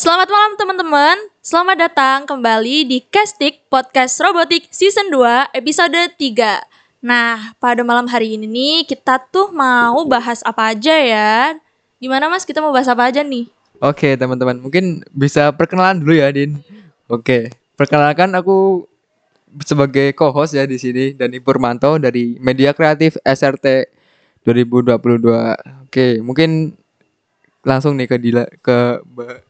Selamat malam teman-teman. Selamat datang kembali di Castik Podcast Robotik Season 2 episode 3. Nah, pada malam hari ini nih kita tuh mau bahas apa aja ya? Gimana Mas? Kita mau bahas apa aja nih? Oke teman-teman, mungkin bisa perkenalan dulu ya Din. Oke, perkenalkan aku sebagai co-host ya di sini dan Purmanto dari Media Kreatif SRT 2022. Oke, mungkin langsung nih ke Dila ke Mbak.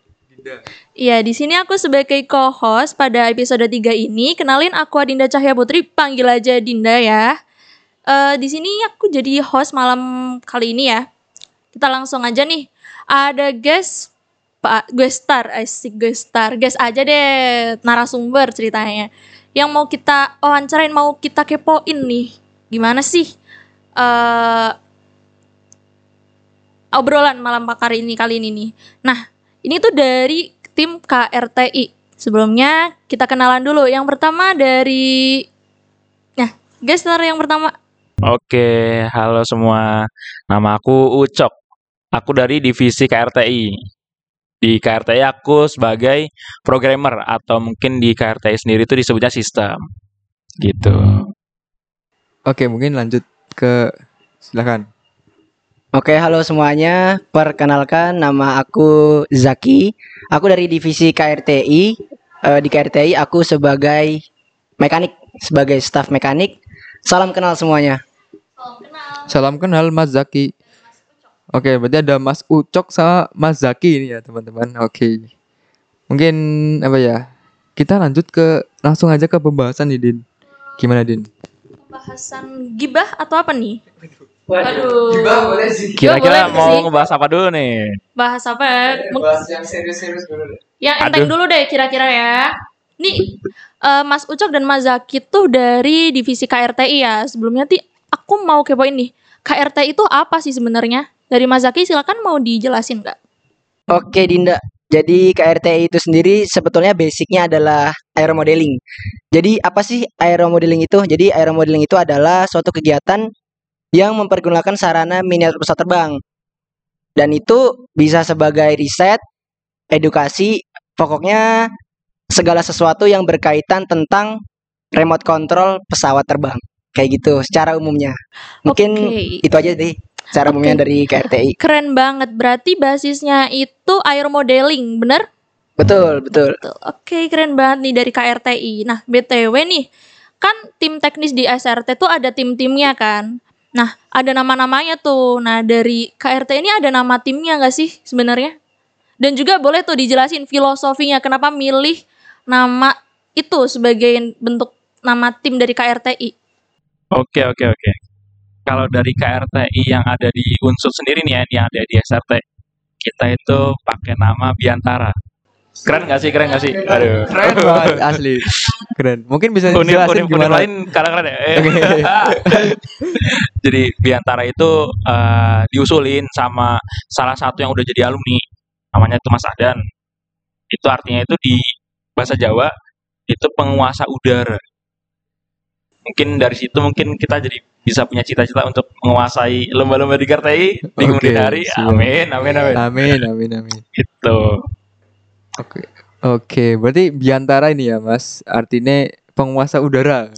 Iya, di sini aku sebagai co-host pada episode 3 ini. Kenalin aku Adinda Cahya Putri, panggil aja Dinda ya. Eh di sini aku jadi host malam kali ini ya. Kita langsung aja nih. Ada guest Pak guest star, asik guest star. Guest aja deh narasumber ceritanya. Yang mau kita wawancarain, mau kita kepoin nih. Gimana sih? eh obrolan malam pakar ini kali ini nih. Nah, ini tuh dari tim KRTI. Sebelumnya kita kenalan dulu. Yang pertama dari Nah, star yang pertama. Oke, halo semua. Nama aku Ucok. Aku dari divisi KRTI. Di KRTI aku sebagai programmer atau mungkin di KRTI sendiri itu disebutnya sistem. Gitu. Oke, mungkin lanjut ke silakan. Oke, halo semuanya. Perkenalkan nama aku Zaki. Aku dari divisi KRTI. Eh, di KRTI aku sebagai mekanik, sebagai staf mekanik. Salam kenal semuanya. Salam kenal Mas Zaki. Oke, berarti ada Mas Ucok sama Mas Zaki ini ya teman-teman. Oke. Mungkin apa ya? Kita lanjut ke langsung aja ke pembahasan nih Din. Gimana Din? Pembahasan gibah atau apa nih? Waduh. Kira-kira boleh mau sih. ngebahas apa dulu nih? Bahas apa ya? Mung- yang serius-serius dulu deh. Yang enteng Aduh. dulu deh kira-kira ya. Nih, eh, Mas Ucok dan Mas Zaki tuh dari divisi KRTI ya. Sebelumnya ti aku mau kepoin nih. KRTI itu apa sih sebenarnya? Dari Mas Zaki silakan mau dijelasin nggak? Oke, Dinda. Jadi KRTI itu sendiri sebetulnya basicnya adalah aeromodeling. Jadi apa sih aeromodeling itu? Jadi aeromodeling itu adalah suatu kegiatan yang mempergunakan sarana miniatur pesawat terbang. Dan itu bisa sebagai riset, edukasi, pokoknya segala sesuatu yang berkaitan tentang remote control pesawat terbang. Kayak gitu secara umumnya. Mungkin Oke. itu aja deh secara umumnya Oke. dari KRTI. Keren banget. Berarti basisnya itu air modeling, bener? Betul, betul. Betul. Oke, keren banget nih dari KRTI. Nah, BTW nih, kan tim teknis di SRT tuh ada tim-timnya kan. Ada nama-namanya tuh. Nah, dari KRT ini ada nama timnya nggak sih sebenarnya? Dan juga boleh tuh dijelasin filosofinya kenapa milih nama itu sebagai bentuk nama tim dari KRTI. Oke, oke, oke. Kalau dari KRTI yang ada di unsur sendiri nih ya, yang ada di SRT, kita itu pakai nama Biantara. Keren gak sih? Keren gak sih? Aduh. Keren banget asli. Keren. Mungkin bisa dijelasin unik, unik gimana? lain karena keren ya. Oke. jadi Biantara itu eh, diusulin sama salah satu yang udah jadi alumni, namanya itu Mas Adan. Itu artinya itu di bahasa Jawa itu penguasa udara. Mungkin dari situ mungkin kita jadi bisa punya cita-cita untuk menguasai lomba-lomba di KRTI di kemudian hari. Amin, amin, amin. Amin, amin, amin. Gitu. Oke. Oke, berarti biantara ini ya, Mas. Artinya penguasa udara.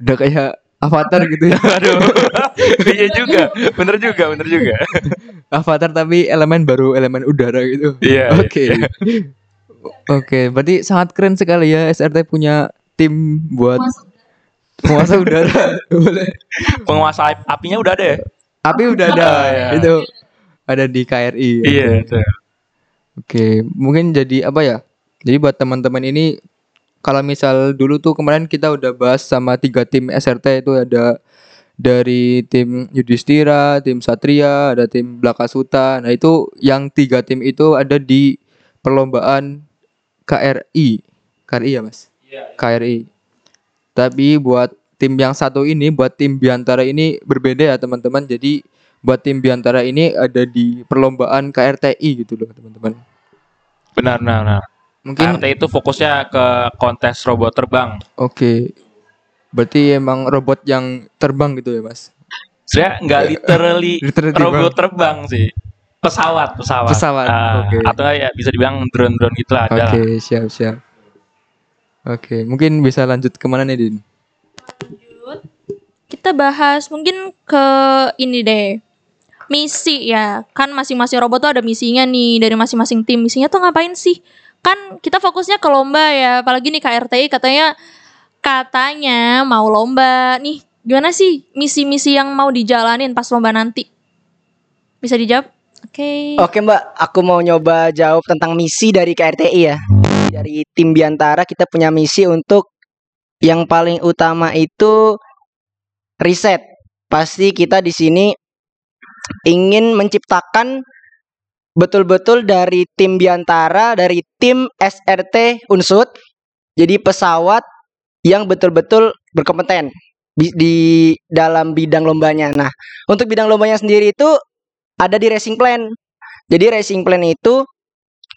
Udah kayak avatar gitu ya. Aduh. iya juga. Bener juga, bener juga. avatar tapi elemen baru elemen udara gitu. Iya. Oke. Oke, berarti sangat keren sekali ya SRT punya tim buat penguasa udara. Boleh. Penguasa apinya udah ada ya? Tapi udah ada Oh, iya. itu ada di KRI. Iya, itu. Oke, mungkin jadi apa ya? Jadi buat teman-teman ini kalau misal dulu tuh kemarin kita udah bahas sama tiga tim SRT itu ada dari tim Yudhistira, tim Satria, ada tim Blakasuta. Nah, itu yang tiga tim itu ada di perlombaan KRI. KRI ya, Mas? KRI. Tapi buat tim yang satu ini, buat tim Biantara ini berbeda ya, teman-teman. Jadi buat tim Biantara ini ada di perlombaan KRTI gitu loh, teman-teman. Benar, benar, benar. Mungkin KRT itu fokusnya ke kontes robot terbang. oke. Berarti emang robot yang terbang gitu ya, Mas? Sebenarnya nggak literally Literally robot terbang sih. pesawat, pesawat. Pesawat, Ah, oke. Atau ya bisa dibilang drone-drone gitu lah ada. Oke, siap siap. Oke, mungkin bisa lanjut ke mana nih, Din? Kita bahas mungkin ke ini deh. Misi ya. Kan masing-masing robot tuh ada misinya nih dari masing-masing tim. Misinya tuh ngapain sih? Kan kita fokusnya ke lomba ya. Apalagi nih KRTI katanya katanya mau lomba. Nih, gimana sih misi-misi yang mau dijalanin pas lomba nanti? Bisa dijawab? Oke. Oke Mbak, aku mau nyoba jawab tentang misi dari KRTI ya. Dari tim Biantara kita punya misi untuk yang paling utama itu riset. Pasti kita di sini ingin menciptakan betul-betul dari tim Biantara, dari tim SRT Unsut, jadi pesawat yang betul-betul berkompeten di, dalam bidang lombanya. Nah, untuk bidang lombanya sendiri itu ada di racing plan. Jadi racing plan itu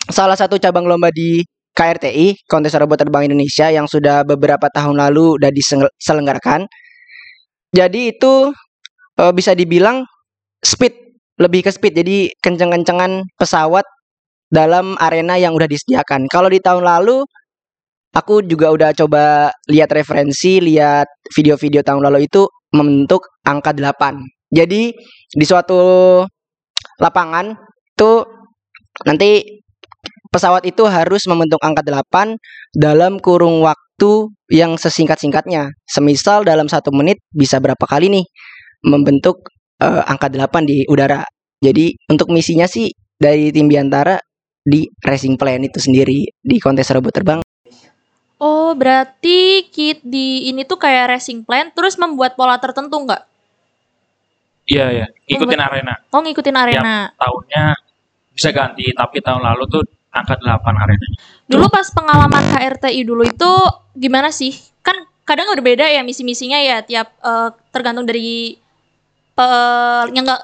salah satu cabang lomba di KRTI, Kontes Robot Terbang Indonesia yang sudah beberapa tahun lalu sudah diselenggarakan. Jadi itu eh, bisa dibilang speed, lebih ke speed. Jadi kenceng-kencengan pesawat dalam arena yang udah disediakan. Kalau di tahun lalu aku juga udah coba lihat referensi, lihat video-video tahun lalu itu membentuk angka 8. Jadi di suatu lapangan itu nanti pesawat itu harus membentuk angka 8 dalam kurung waktu yang sesingkat-singkatnya. Semisal dalam satu menit bisa berapa kali nih membentuk eh, angka 8 di udara. Jadi untuk misinya sih dari tim Biantara di racing plan itu sendiri di kontes robot terbang. Oh, berarti kit di ini tuh kayak racing plan terus membuat pola tertentu nggak? Iya, iya. Ikutin Membuat- arena. Oh, ngikutin arena. Tahunnya bisa ganti, tapi tahun lalu tuh angka 8 arena. Dulu pas pengalaman KRTI dulu itu gimana sih? Kan kadang berbeda ya misi-misinya ya tiap eh, tergantung dari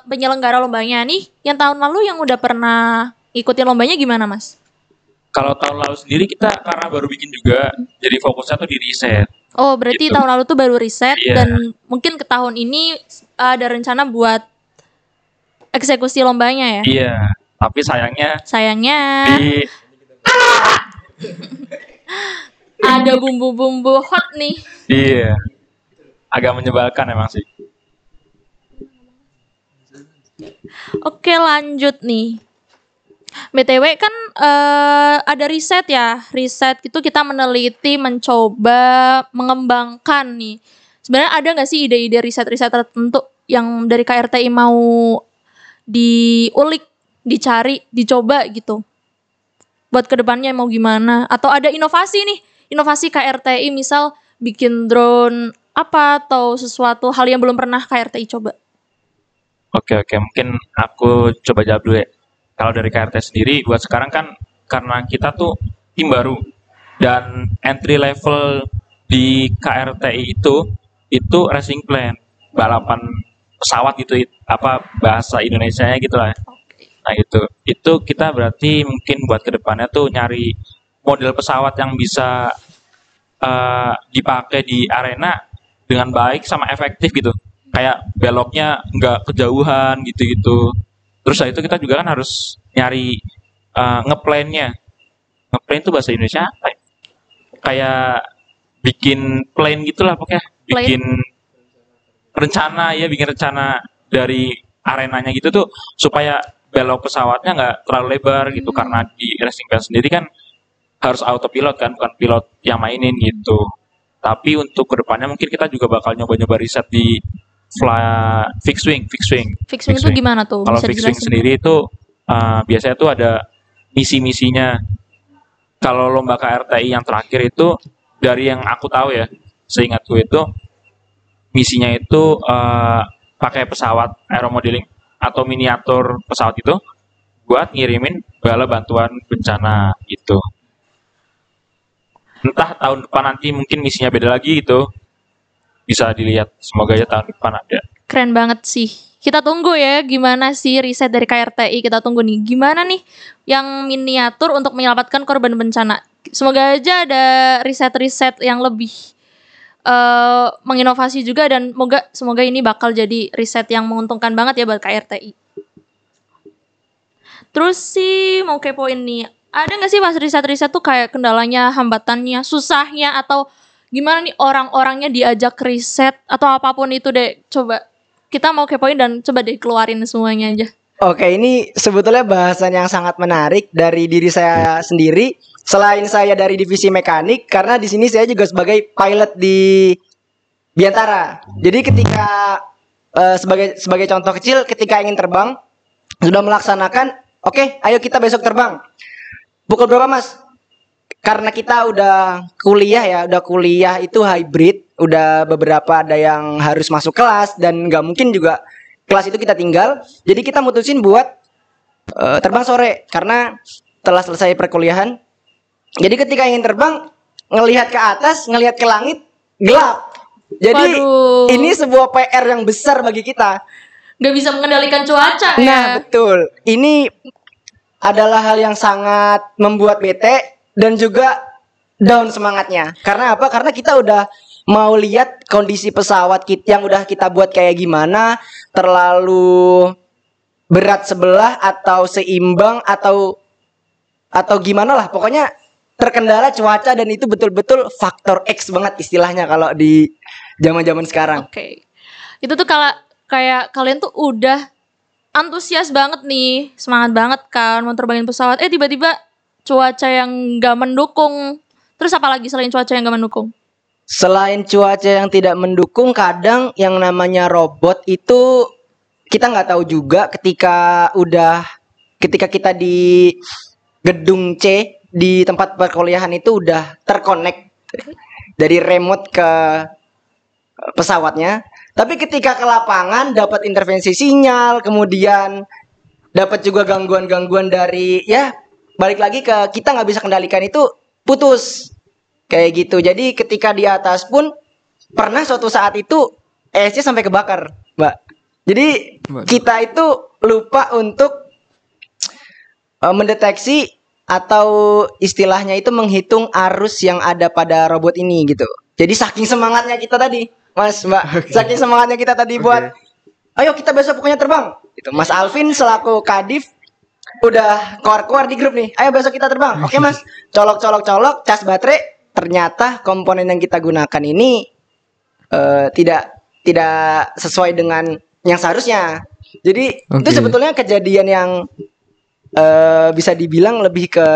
penyelenggara lombanya nih. Yang tahun lalu yang udah pernah ikutin lombanya gimana, Mas? Kalau tahun lalu sendiri kita karena baru bikin juga, jadi fokusnya tuh di riset. Oh, berarti Gitu. tahun lalu tuh baru riset Iya. dan mungkin ke tahun ini ada rencana buat eksekusi lombanya ya. Iya, tapi sayangnya Sayangnya di ada bumbu-bumbu hot nih. iya agak menyebalkan emang sih. Oke lanjut nih. BTW kan eh, ada riset ya, riset itu kita meneliti, mencoba, mengembangkan nih. Sebenarnya ada nggak sih ide-ide riset-riset tertentu yang dari KRTI mau diulik, dicari, dicoba gitu? Buat ke depannya mau gimana? Atau ada inovasi nih, inovasi KRTI misal bikin drone apa atau sesuatu hal yang belum pernah KRTI coba? Oke oke, mungkin aku coba jawab dulu ya. Kalau dari KRT sendiri, buat sekarang kan karena kita tuh tim baru. Dan entry level di KRTI itu itu racing plan, balapan pesawat gitu, it- apa bahasa Indonesianya gitu lah. Nah itu, itu kita berarti mungkin buat ke depannya tuh nyari model pesawat yang bisa eh, dipakai di arena dengan baik sama efektif gitu kayak beloknya nggak kejauhan gitu-gitu. Terus setelah itu kita juga kan harus nyari uh, ngeplannya. Ngeplan itu bahasa Indonesia apa ya? Kayak bikin plan gitulah pokoknya. Plan? Bikin rencana ya, bikin rencana dari arenanya gitu tuh supaya belok pesawatnya nggak terlalu lebar gitu Hmm. karena di racing plan sendiri kan harus autopilot kan bukan pilot yang mainin gitu. Tapi untuk ke depannya mungkin kita juga bakal nyoba-nyoba riset di fly fixed wing, fixed wing. Fixing itu gimana tuh? Kalau fixed wing sendiri itu uh, biasanya tuh ada misi-misinya. Kalau lomba KRTI yang terakhir itu dari yang aku tahu ya, seingatku itu misinya itu uh, pakai pesawat aeromodeling atau miniatur pesawat itu buat ngirimin bala bantuan bencana gitu. Entah tahun depan nanti mungkin misinya beda lagi gitu. Bisa dilihat. Semoga aja tahun depan ada. Keren banget sih. Kita tunggu ya gimana sih riset dari KRTI. Kita tunggu nih gimana nih yang miniatur untuk menyelamatkan korban bencana. Semoga aja ada riset-riset yang lebih eh menginovasi juga dan semoga semoga ini bakal jadi riset yang menguntungkan banget ya buat KRTI. Terus sih mau kepoin nih, ada nggak sih pas riset-riset tuh kayak kendalanya, hambatannya, susahnya atau gimana nih orang-orangnya diajak riset atau apa pun itu deh. Coba kita mau kepoin dan coba deh keluarin semuanya aja. Oke, ini sebetulnya bahasan yang sangat menarik dari diri saya sendiri. Selain saya dari divisi mekanik, karena di sini saya juga sebagai pilot di Biantara. Jadi ketika eh, sebagai sebagai contoh kecil, ketika ingin terbang, sudah melaksanakan, oke, ayo kita besok terbang. Pukul berapa, Mas? Karena kita udah kuliah ya, udah kuliah itu hybrid, udah beberapa ada yang harus masuk kelas dan nggak mungkin juga kelas itu kita tinggal. Jadi kita mutusin buat eh, terbang sore karena telah selesai perkuliahan. Jadi ketika ingin terbang, ngelihat ke atas, ngelihat ke langit, gelap. Jadi Waduh. ini sebuah PR yang besar bagi kita. Nggak bisa mengendalikan cuaca ya. Nah, betul. Ini adalah hal yang sangat membuat bete dan juga down semangatnya. Karena apa? Karena kita udah mau lihat kondisi pesawat kita yang udah kita buat kayak gimana, terlalu berat sebelah atau seimbang atau atau gimana lah. Pokoknya terkendala cuaca dan itu betul-betul faktor X banget istilahnya kalau di zaman-zaman sekarang. Oke. Itu tuh kalau kayak kalian tuh udah antusias banget nih, semangat banget kan mau terbangin pesawat. Eh tiba-tiba cuaca yang nggak mendukung. Terus apa lagi selain cuaca yang nggak mendukung? Selain cuaca yang tidak mendukung, kadang yang namanya robot itu kita nggak tahu juga ketika udah ketika kita di gedung C di tempat perkuliahan itu udah terkonek dari remote ke pesawatnya. Tapi ketika ke lapangan dapat intervensi sinyal, kemudian dapat juga gangguan-gangguan dari ya balik lagi ke kita nggak bisa kendalikan itu putus kayak gitu. Jadi ketika di atas pun pernah suatu saat itu ESC sampai kebakar, Mbak. Jadi Waduh. kita itu lupa untuk eh, mendeteksi atau istilahnya itu menghitung arus yang ada pada robot ini gitu. Jadi saking semangatnya kita tadi, Mas, Mbak. Saking semangatnya kita tadi buat ayo kita besok pokoknya terbang. Gitu. Mas Alvin selaku Kadif udah keluar-keluar di grup nih. Ayo besok kita terbang. Oke, Mas. Colok-colok-colok cas baterai. Ternyata komponen yang kita gunakan ini eh, tidak tidak sesuai dengan yang seharusnya. Jadi itu Oke. sebetulnya kejadian yang eh, bisa dibilang lebih ke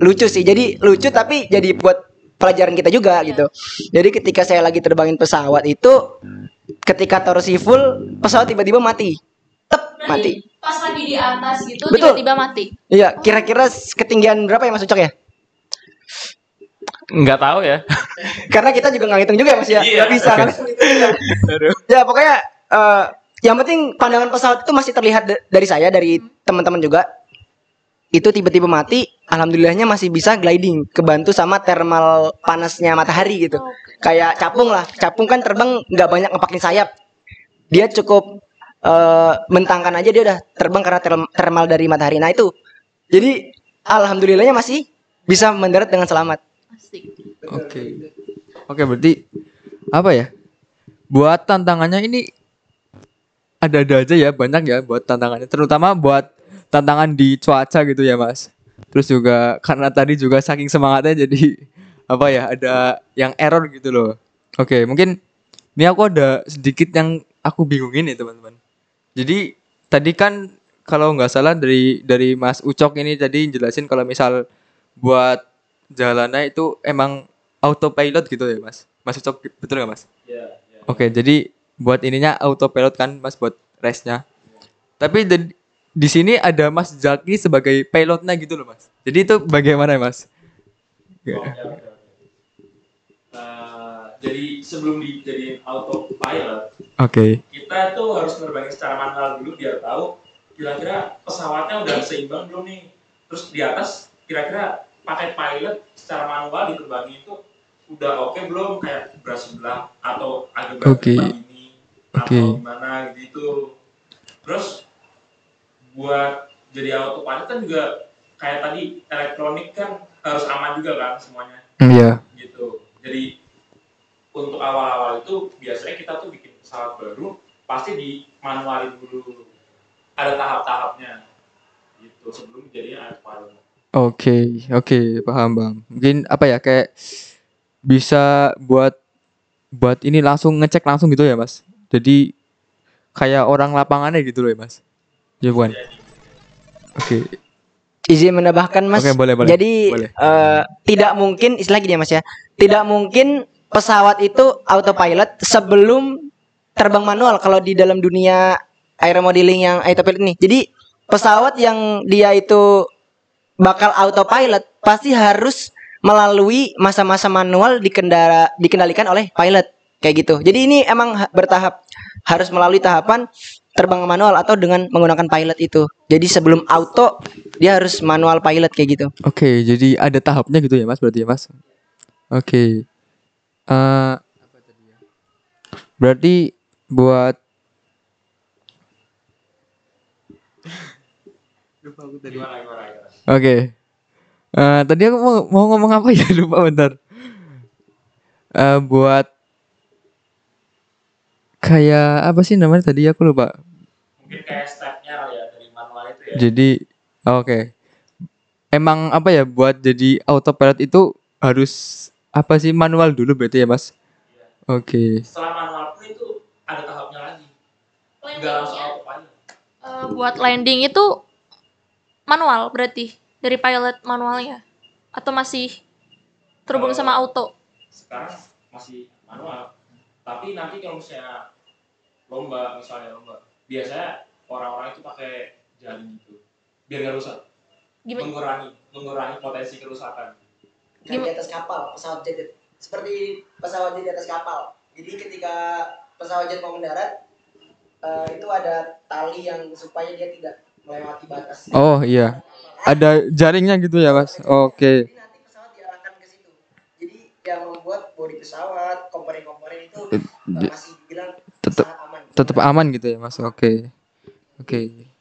lucu sih. Jadi lucu tapi jadi buat pelajaran kita juga gitu. Jadi ketika saya lagi terbangin pesawat itu ketika torsi full pesawat tiba-tiba mati. Mati. Pas lagi di atas gitu Betul. tiba-tiba mati. Iya, kira-kira ketinggian berapa ya Mas Ucok ya? Nggak tahu ya. Karena kita juga nggak ngitung juga ya Mas ya. Iya. Nggak bisa. juga. ya pokoknya eh, yang penting pandangan pesawat itu masih terlihat da- dari saya dari teman-teman juga. Itu tiba-tiba mati, alhamdulillahnya masih bisa gliding, kebantu sama thermal panasnya matahari gitu. Kayak capung lah, capung kan terbang nggak banyak ngepakin sayap. Dia cukup eh mentangkan aja dia udah terbang karena term- thermal dari matahari. Nah itu, jadi alhamdulillahnya masih bisa mendarat dengan selamat. Asik. Oke. Oke, berarti apa ya? Buat tantangannya ini ada-ada aja ya, banyak ya buat tantangannya, terutama buat tantangan di cuaca gitu ya, Mas. Terus juga karena tadi juga saking semangatnya jadi apa ya, ada yang error gitu loh. Oke, mungkin ini aku ada sedikit yang aku bingungin nih, teman-teman. Jadi tadi kan kalau nggak salah dari dari Mas Ucok ini tadi jelasin kalau misal buat jalannya itu emang autopilot gitu ya mas? Mas Ucok betul nggak mas? Oke jadi buat ininya autopilot kan mas buat race-nya. Tapi di, di sini ada mas Zaki sebagai pilotnya gitu loh mas. Jadi itu bagaimana ya mas? Ya. Eh, jadi sebelum dijadiin autopilot, oke kita tuh harus nerbangin secara manual dulu biar tahu kira-kira pesawatnya udah seimbang belum nih. Terus di atas kira-kira pakai pilot secara manual diterbangin itu udah oke belum kayak berat sebelah atau agak berat sebelah ini Oke. atau gimana gitu. Terus buat jadi autopilot kan juga kayak tadi elektronik kan harus aman juga kan semuanya iya gitu. Jadi untuk awal-awal itu biasanya kita tuh bikin pesawat baru pasti di manualin dulu. Ada tahap-tahapnya gitu sebelum jadinya autopilot Oke, oke, paham bang. Mungkin apa ya kayak bisa buat buat ini langsung ngecek langsung gitu ya mas. Jadi kayak orang lapangannya gitu loh ya mas. Ya bukan. Oke, Izin menambahkan Mas. Oke, boleh, boleh. Jadi Boleh. eh, tidak mungkin istilah gini ya Mas ya. Tidak mungkin pesawat itu autopilot sebelum terbang manual kalau di dalam dunia aeromodeling yang autopilot ini. Jadi pesawat yang dia itu bakal autopilot pasti harus melalui masa-masa manual dikendara dikendalikan oleh pilot kayak gitu. Jadi ini emang ha- bertahap harus melalui tahapan terbang manual atau dengan menggunakan pilot itu. Jadi sebelum auto dia harus manual pilot kayak gitu. oke. Jadi ada tahapnya gitu ya mas berarti ya mas. Oke. Eh, berarti buat gimana gimana gimana Oke. Eh, tadi aku mau, mau ngomong apa ya lupa bentar. Eh, buat kayak apa sih namanya tadi aku lupa. mungkin kayak stepnya ya dari manual itu ya Jadi oke. Emang apa ya buat jadi autopilot itu harus apa sih? Manual dulu berarti ya mas? Oke. setelah manual pun itu ada tahapnya lagi. Nggak langsung autopilot eh, buat landing itu manual berarti dari pilot manualnya? Atau masih terhubung sama auto? sekarang masih manual. Tapi nanti kalau misalnya lomba misalnya lomba biasanya orang-orang itu pakai jaring gitu biar nggak rusak. Gimana? mengurangi mengurangi potensi kerusakan Kayak di atas kapal, pesawat jet seperti pesawat jet di atas kapal. Jadi ketika pesawat jet mau mendarat eh, itu ada tali yang supaya dia tidak melewati batas. Oh iya. Ada jaringnya gitu ya mas? Oke. Jadi nanti pesawat diarahkan ke situ. Jadi yang membuat bodi pesawat, komponen-komponen itu di- masih bilang Tetap sangat aman. tetap aman gitu ya mas? Oke. Oke.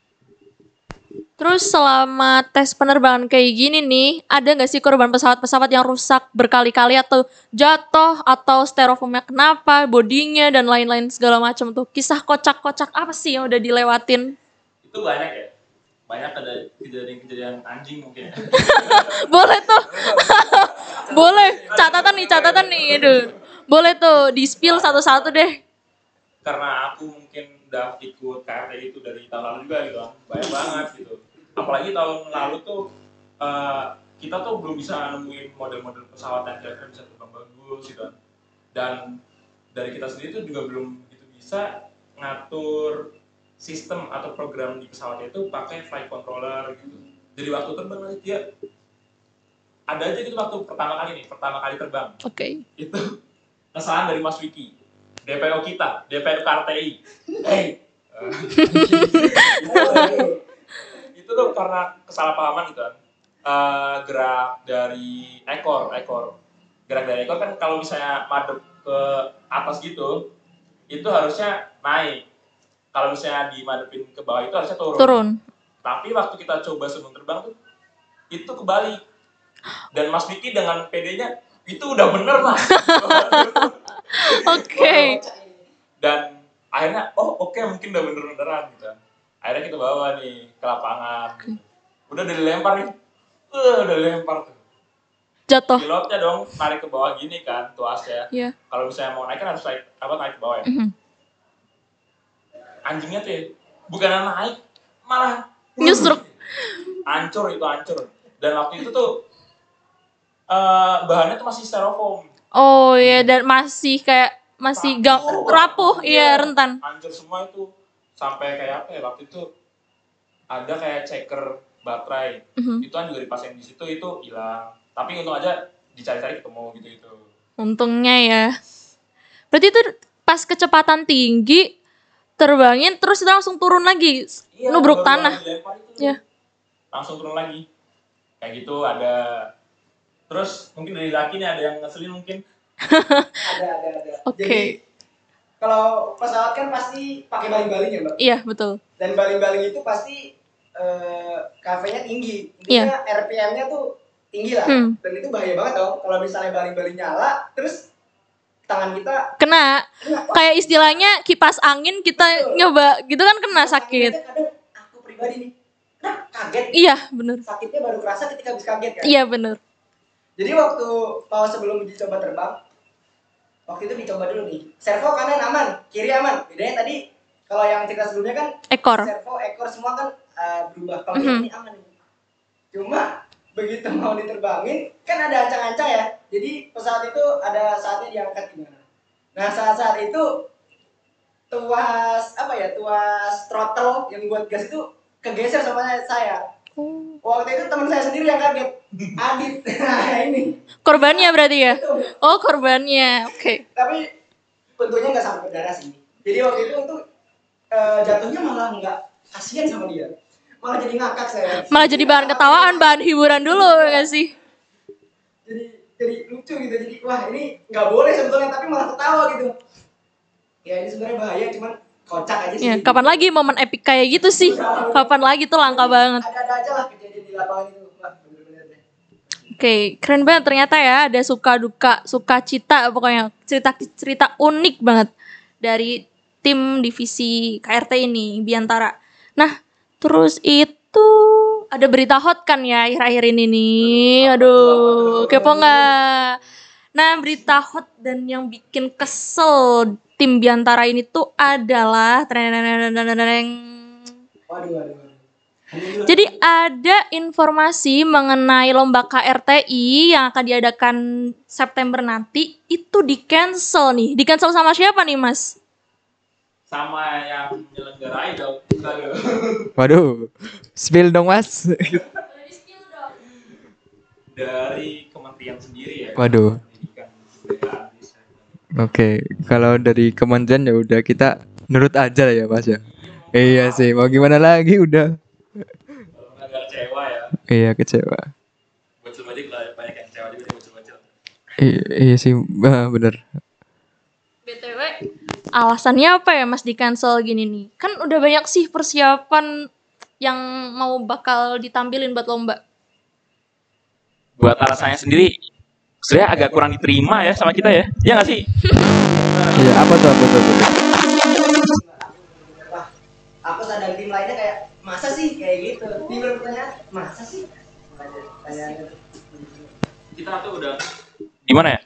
Terus selama tes penerbangan kayak gini nih, ada nggak sih korban pesawat-pesawat yang rusak berkali-kali atau jatuh atau styrofoamnya kenapa, bodinya dan lain-lain segala macam tuh. Kisah kocak-kocak apa sih yang udah dilewatin? itu banyak ya banyak ada kejadian-kejadian anjing mungkin ya. Boleh tuh. Boleh. Catatan nih, catatan nih. Aduh. Boleh tuh di spill satu-satu deh. karena aku mungkin udah ikut KRT itu dari tahun lalu juga gitu banyak banget gitu apalagi tahun lalu tuh eh, kita tuh belum bisa nemuin model-model pesawat yang kira-kira bisa terbang bagus gitu kan. Dan dari kita sendiri tuh juga belum gitu bisa ngatur sistem atau program di pesawat itu pakai flight controller gitu. Jadi waktu terbang nanti dia ada aja gitu waktu pertama kali nih pertama kali terbang. Oke. itu kesalahan dari Mas Wiki DPO kita DPO KRTI hey itu tuh karena kesalahpahaman gitu kan. Eh, gerak dari ekor ekor. Gerak dari ekor kan kalau misalnya madep ke atas gitu itu harusnya naik. Kalau misalnya dimadepin ke bawah itu harusnya turun. Turun. tapi waktu kita coba sebelum terbang tuh itu kebalik. Dan Mas Vicky dengan PD-nya itu udah bener lah Oke. dan akhirnya oh oke mungkin udah bener beneran gitu akhirnya kita bawa nih ke lapangan udah dilempar nih uh, udah dilempar tuh Jatuh. pilotnya dong narik ke bawah gini kan tuasnya Iya. kalau misalnya mau naik kan harus naik apa naik ke bawah ya Mhm. anjingnya tuh ya, bukan naik malah Nyusruk. hancur itu hancur dan waktu itu tuh eh bahannya tuh masih styrofoam Oh iya dan masih kayak masih Rapuh. rapuh, iya Iya. rentan. hancur semua itu sampai kayak apa ya waktu itu ada kayak checker baterai Mhm. itu kan juga dipasang di situ itu hilang tapi untung aja dicari-cari ketemu gitu itu Untungnya ya. Berarti itu pas kecepatan tinggi terbangin terus itu langsung turun lagi. Nubruk baru tanah. Iya. langsung turun lagi kayak gitu ada terus mungkin dari laki nih ada yang ngeselin mungkin Ada ada ada. Oke. Jadi kalau pesawat kan pasti pakai baling-baling ya, Mbak. Iya, betul. Dan baling-baling itu pasti eh kafenya tinggi. Intinya RPM-nya tuh tinggi lah. Hmm. Dan itu bahaya banget dong kalau misalnya baling-baling nyala terus tangan kita Kena kena. Kayak istilahnya kipas angin kita nyoba gitu kan kena sakit. kadang aku pribadi nih nah, kaget Iya, bener. sakitnya baru kerasa ketika habis kaget kan Iya, bener. jadi waktu mau sebelum uji coba terbang waktu itu dicoba dulu nih. Servo kanan aman kiri aman. Bedanya tadi kalau yang cerita sebelumnya kan Ekor. servo ekor semua kan uh, berubah. Kalau Mhm. ini aman cuma begitu mau diterbangin kan ada ancang-ancang ya. Jadi pesawat itu ada saatnya diangkat gimana. Nah saat-saat itu tuas apa ya tuas throttle yang buat gas itu kegeser sama saya. Oh. waktu itu teman saya sendiri yang kaget Adit nah ini Korbannya berarti ya? Oh, korbannya. Oke. tapi untungnya nggak sampai berdarah sih jadi waktu itu untuk eh, jatuhnya malah nggak kasihan sama dia malah jadi ngakak saya Malah jadi bahan ketawaan, bahan hiburan dulu ya sih? jadi jadi lucu gitu jadi wah ini nggak boleh sebetulnya tapi malah ketawa gitu ya ini sebenarnya bahaya cuman kocak aja sih Ya, kapan lagi momen epic kayak gitu sih? Kapan lagi tuh langka banget. ada-ada aja lah kejadian di lapangan itu Oke, keren banget ternyata ya ada suka duka, suka cita pokoknya cerita cerita unik banget dari tim divisi KRT ini Biantara. Nah, terus itu ada berita hot kan ya akhir-akhir ini nih. Aduh, kepo nggak? Nah, berita hot dan yang bikin kesel tim Biantara ini tuh adalah waduh waduh. Jadi ada informasi mengenai lomba KRTI yang akan diadakan September nanti itu di cancel nih. Di cancel sama siapa nih Mas? Sama yang menyelenggarai dong. Aduh. Waduh. Spill dong, Mas. Dari kementerian sendiri ya. Waduh. Oke, kalau dari kementerian ya udah kita nurut aja lah ya, Mas ya. Iya sih, mau gimana lagi udah. Kalau nggak agak kecewa ya. Iya kecewa. Bocil banyak yang kecewa juga bocil bocil. Iya sih, ah, bener. BTW, alasannya apa ya Mas di cancel gini nih? Kan udah banyak sih persiapan yang mau bakal ditampilin buat lomba. Buat alasannya sendiri, sebenarnya agak kurang diterima ya sama kita ya. Iya nggak sih? Iya, apa tuh, apa tuh, apa tuh? wah aku sadar tim lainnya kayak masa sih kayak gitu timbul pertanyaan masa sih Kita tuh udah gimana ya?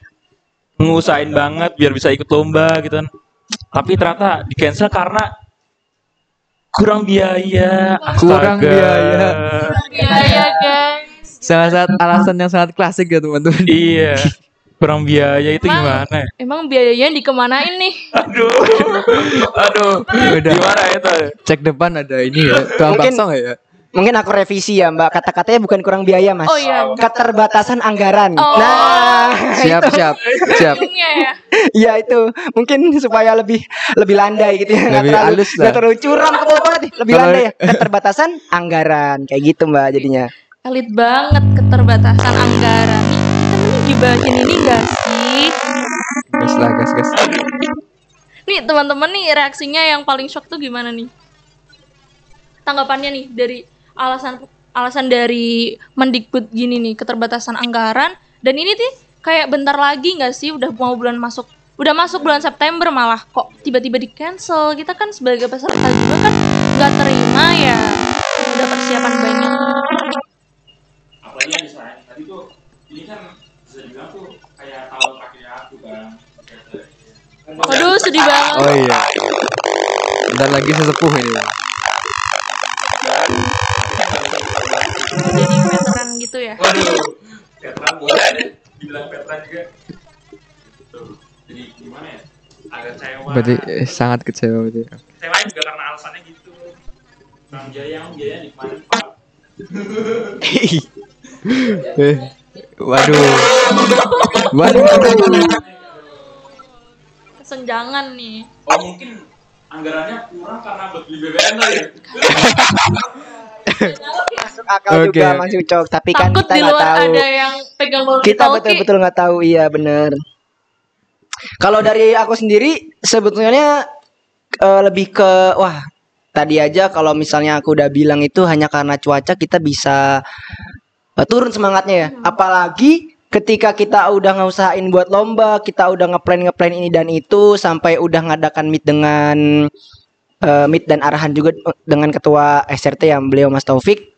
Ngusahain banget biar bisa ikut lomba gitu kan. Tapi ternyata di cancel karena kurang biaya. Kurang Astaga. biaya. Iya ya guys. Salah satu alasan yang sangat klasik ya teman-teman. Iya. Kurang biaya itu Emang- gimana? ya? Emang biayanya dikemanain nih? Aduh. Aduh. Udah. Gimana itu? Cek depan ada ini ya, tukang Mungkin- bakso ya? Mungkin aku revisi ya Mbak. Kata-katanya bukan kurang biaya Mas. Oh iya. Keterbatasan anggaran. Oh. Nah, Siap, siap, siap. Ujungnya ya. ya itu mungkin supaya lebih lebih landai gitu ya. Lebih terlalu, halus lah. nggak terlalu curam ke bawah. Lebih Kalau- landai ya. Keterbatasan anggaran kayak gitu Mbak jadinya. Elit banget keterbatasan anggaran. Gibahin ini gak sih? Gas lah, gas, gas. Nih teman-teman nih reaksinya yang paling shock tuh gimana nih? Tanggapannya nih dari alasan alasan dari Mendikbud gini nih keterbatasan anggaran dan ini tuh kayak bentar lagi nggak sih udah mau bulan masuk udah masuk bulan September malah kok tiba-tiba di cancel kita kan sebagai peserta juga kan nggak terima ya udah persiapan banyak apalagi yang misalnya tadi tuh ini kan dibilang tuh kayak tahun terakhirnya aku bang waduh sedih banget. Oh iya. Bentar lagi sesepuh ini. jadi veteran gitu ya? Waduh veteran boleh deh dibilang veteran juga. Gitu. jadi gimana ya? Agak kecewa. Berarti eh, sangat kecewa berarti. kecewa juga karena alasannya gitu. Bang Jaya yang biaya di kemarin pak Eh, waduh. Waduh. kesenjangan nih oh mungkin anggarannya kurang karena buat beli BBM kali ya Masuk akal Oke. juga Mas Ucok. Tapi kan takut kita di nggak luar tahu. ada yang pegang kita betul-betul nggak tahu iya bener kalau dari aku sendiri sebetulnya eh, lebih ke wah tadi aja kalau misalnya aku udah bilang itu hanya karena cuaca kita bisa turun semangatnya ya apalagi ketika kita udah ngusahain buat lomba kita udah ngeplan ngeplan ini dan itu sampai udah ngadakan meet dengan eh, meet dan arahan juga dengan ketua SRT yang beliau Mas Taufik.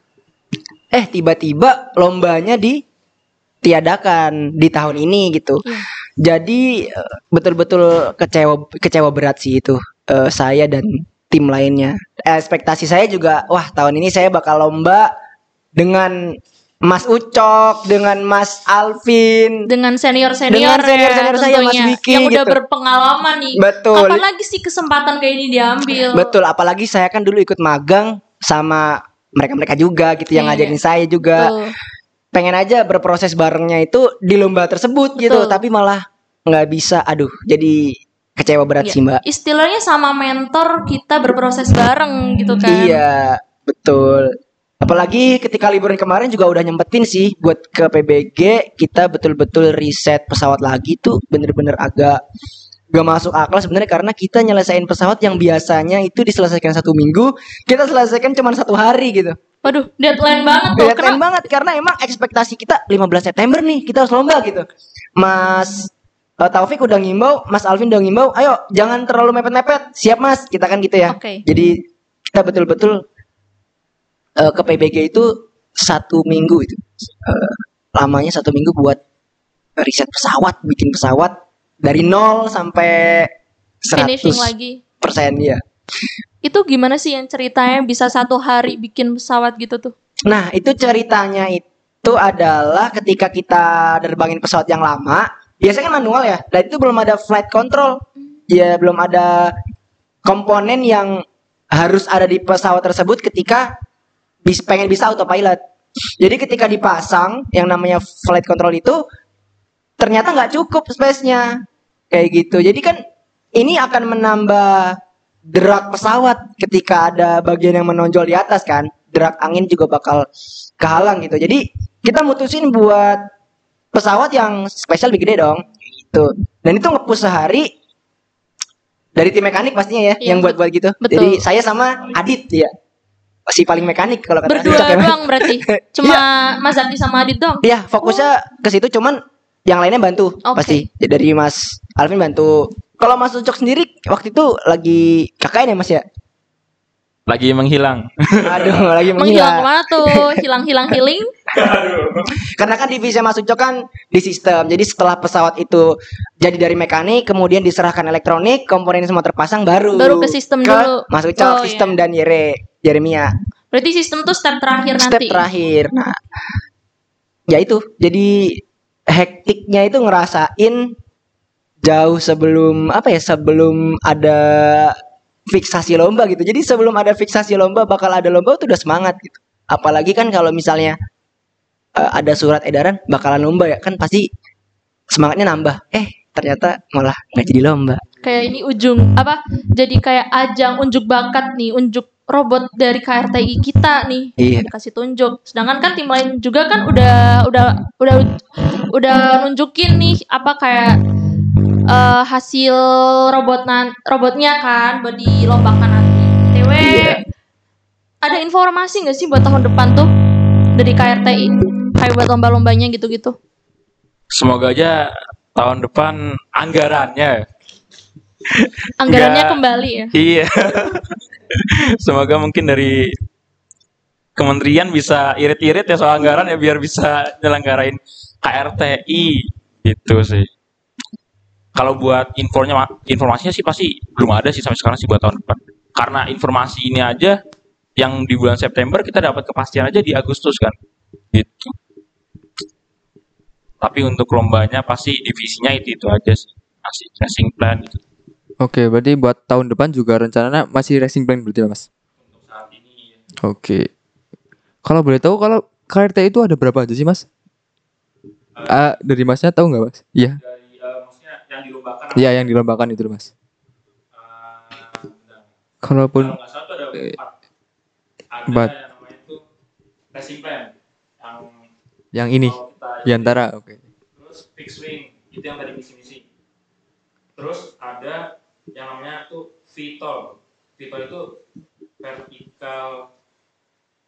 Eh tiba-tiba lombanya ditiadakan di tahun ini gitu. Iya. Jadi eh, betul-betul kecewa kecewa berat sih itu eh, saya dan tim lainnya. Ekspektasi saya juga wah tahun ini saya bakal lomba dengan Mas Ucok, dengan Mas Alvin. dengan senior senior Dengan senior-senior saya, Mas Wiki, yang udah gitu. berpengalaman nih Betul. kapan lagi sih kesempatan kayak ini diambil Betul, apalagi saya kan dulu ikut magang sama mereka-mereka juga gitu yang Iya, ngajarin saya juga. Betul. Pengen aja berproses barengnya itu di lomba tersebut gitu, Betul. tapi malah nggak bisa. Aduh, jadi kecewa berat Iya. sih, Mbak. istilahnya sama mentor kita berproses bareng gitu kan Iya, betul. Apalagi ketika liburan kemarin juga udah nyempetin sih buat ke PBG kita betul-betul riset pesawat lagi tuh bener-bener agak gak masuk akal sebenarnya karena kita nyelesain pesawat yang biasanya itu diselesaikan satu minggu kita selesaikan cuma satu hari gitu. waduh deadline banget tuh Kenapa? banget karena emang ekspektasi kita 15 September nih kita harus lomba gitu. Mas eh, Taufik udah ngimbau, Mas Alvin udah ngimbau, ayo jangan terlalu mepet-mepet. Siap Mas, kita kan gitu ya. Oke. Jadi kita betul-betul eh, ke PBG itu satu minggu itu. Eh, lamanya satu minggu buat riset pesawat, bikin pesawat dari nol sampai 100 finishing lagi persen ya. itu gimana sih yang ceritanya bisa satu hari bikin pesawat gitu tuh Nah, itu ceritanya itu adalah ketika kita nerbangin pesawat yang lama, biasanya kan manual ya. Dan itu belum ada flight control. Ya, belum ada komponen yang harus ada di pesawat tersebut ketika bis pengen bisa autopilot. Jadi ketika dipasang yang namanya flight control itu ternyata nggak cukup space-nya. Kayak gitu. Jadi kan ini akan menambah drag pesawat ketika ada bagian yang menonjol di atas kan. Drag angin juga bakal kehalang gitu. Jadi kita mutusin buat pesawat yang spesial lebih gede dong. Gitu. Dan itu ngepush sehari dari tim mekanik pastinya ya Iya, yang buat-buat gitu. betul. Jadi saya sama Adit ya. Si paling mekanik kalau kata berdua ya. doang berarti cuma Mas Zaki sama Adit doang Iya, fokusnya ke situ cuman yang lainnya bantu Oke. pasti. Ya, Dari Mas Alvin bantu. Kalau Mas Ucok sendiri waktu itu lagi KKN ya Mas ya? Lagi menghilang. Aduh, lagi menghilang menghilang. ke mana tuh hilang-hilang healing Karena kan divisi Mas Ucok kan di sistem. Jadi setelah pesawat itu jadi dari mekanik, kemudian diserahkan elektronik, komponen semua terpasang baru. Baru ke sistem ke dulu. Mas Ucok, Oh, sistem iya. dan Yere, Jeremia. berarti sistem tuh step terakhir Step nanti terakhir. Nah, ya itu. Jadi hektiknya itu ngerasain jauh sebelum apa ya? Sebelum ada fiksasi lomba gitu. Jadi sebelum ada fiksasi lomba bakal ada lomba tuh udah semangat gitu. Apalagi kan kalau misalnya eh, ada surat edaran bakalan lomba ya kan pasti semangatnya nambah. Eh ternyata malah nggak jadi lomba. Kayak ini ujung apa jadi kayak ajang unjuk bakat nih unjuk robot dari KRTI kita nih Iya. dikasih tunjuk sedangkan kan tim lain juga kan udah udah udah udah nunjukin nih apa kayak eh, hasil robot nan robotnya kan buat dilombakan nanti TW Iya. ada informasi nggak sih buat tahun depan tuh dari KRTI kayak buat lomba-lombanya gitu-gitu Semoga aja tahun depan anggarannya. Anggarannya Nggak. kembali ya Iya. Semoga mungkin dari kementerian bisa irit-irit ya soal anggaran ya biar bisa nyelenggarain KRTI gitu sih. Kalau buat infonya informasinya sih pasti belum ada sih sampai sekarang sih buat tahun depan. Karena informasi ini aja yang di bulan September kita dapat kepastian aja di Agustus kan. Gitu. Tapi untuk lombanya pasti divisinya itu itu aja sih. Masih racing plan gitu. Oke, berarti buat tahun depan juga rencananya masih racing plan berarti ya, Mas? Untuk saat ini ya. Oke. Kalau boleh tahu kalau KRT itu ada berapa aja sih, Mas? Ah, dari Masnya tahu nggak, Mas? Iya. dari eh, maksudnya yang dilombakan Iya, yang dilombakan itu, Mas. Bentar. Kalaupun kalau nggak salah ada empat ada empat. yang namanya itu racing plan yang yang ini mau kita di antara, oke. terus fixed wing itu yang tadi misi-misi terus ada yang namanya tuh VTOL VTOL itu vertical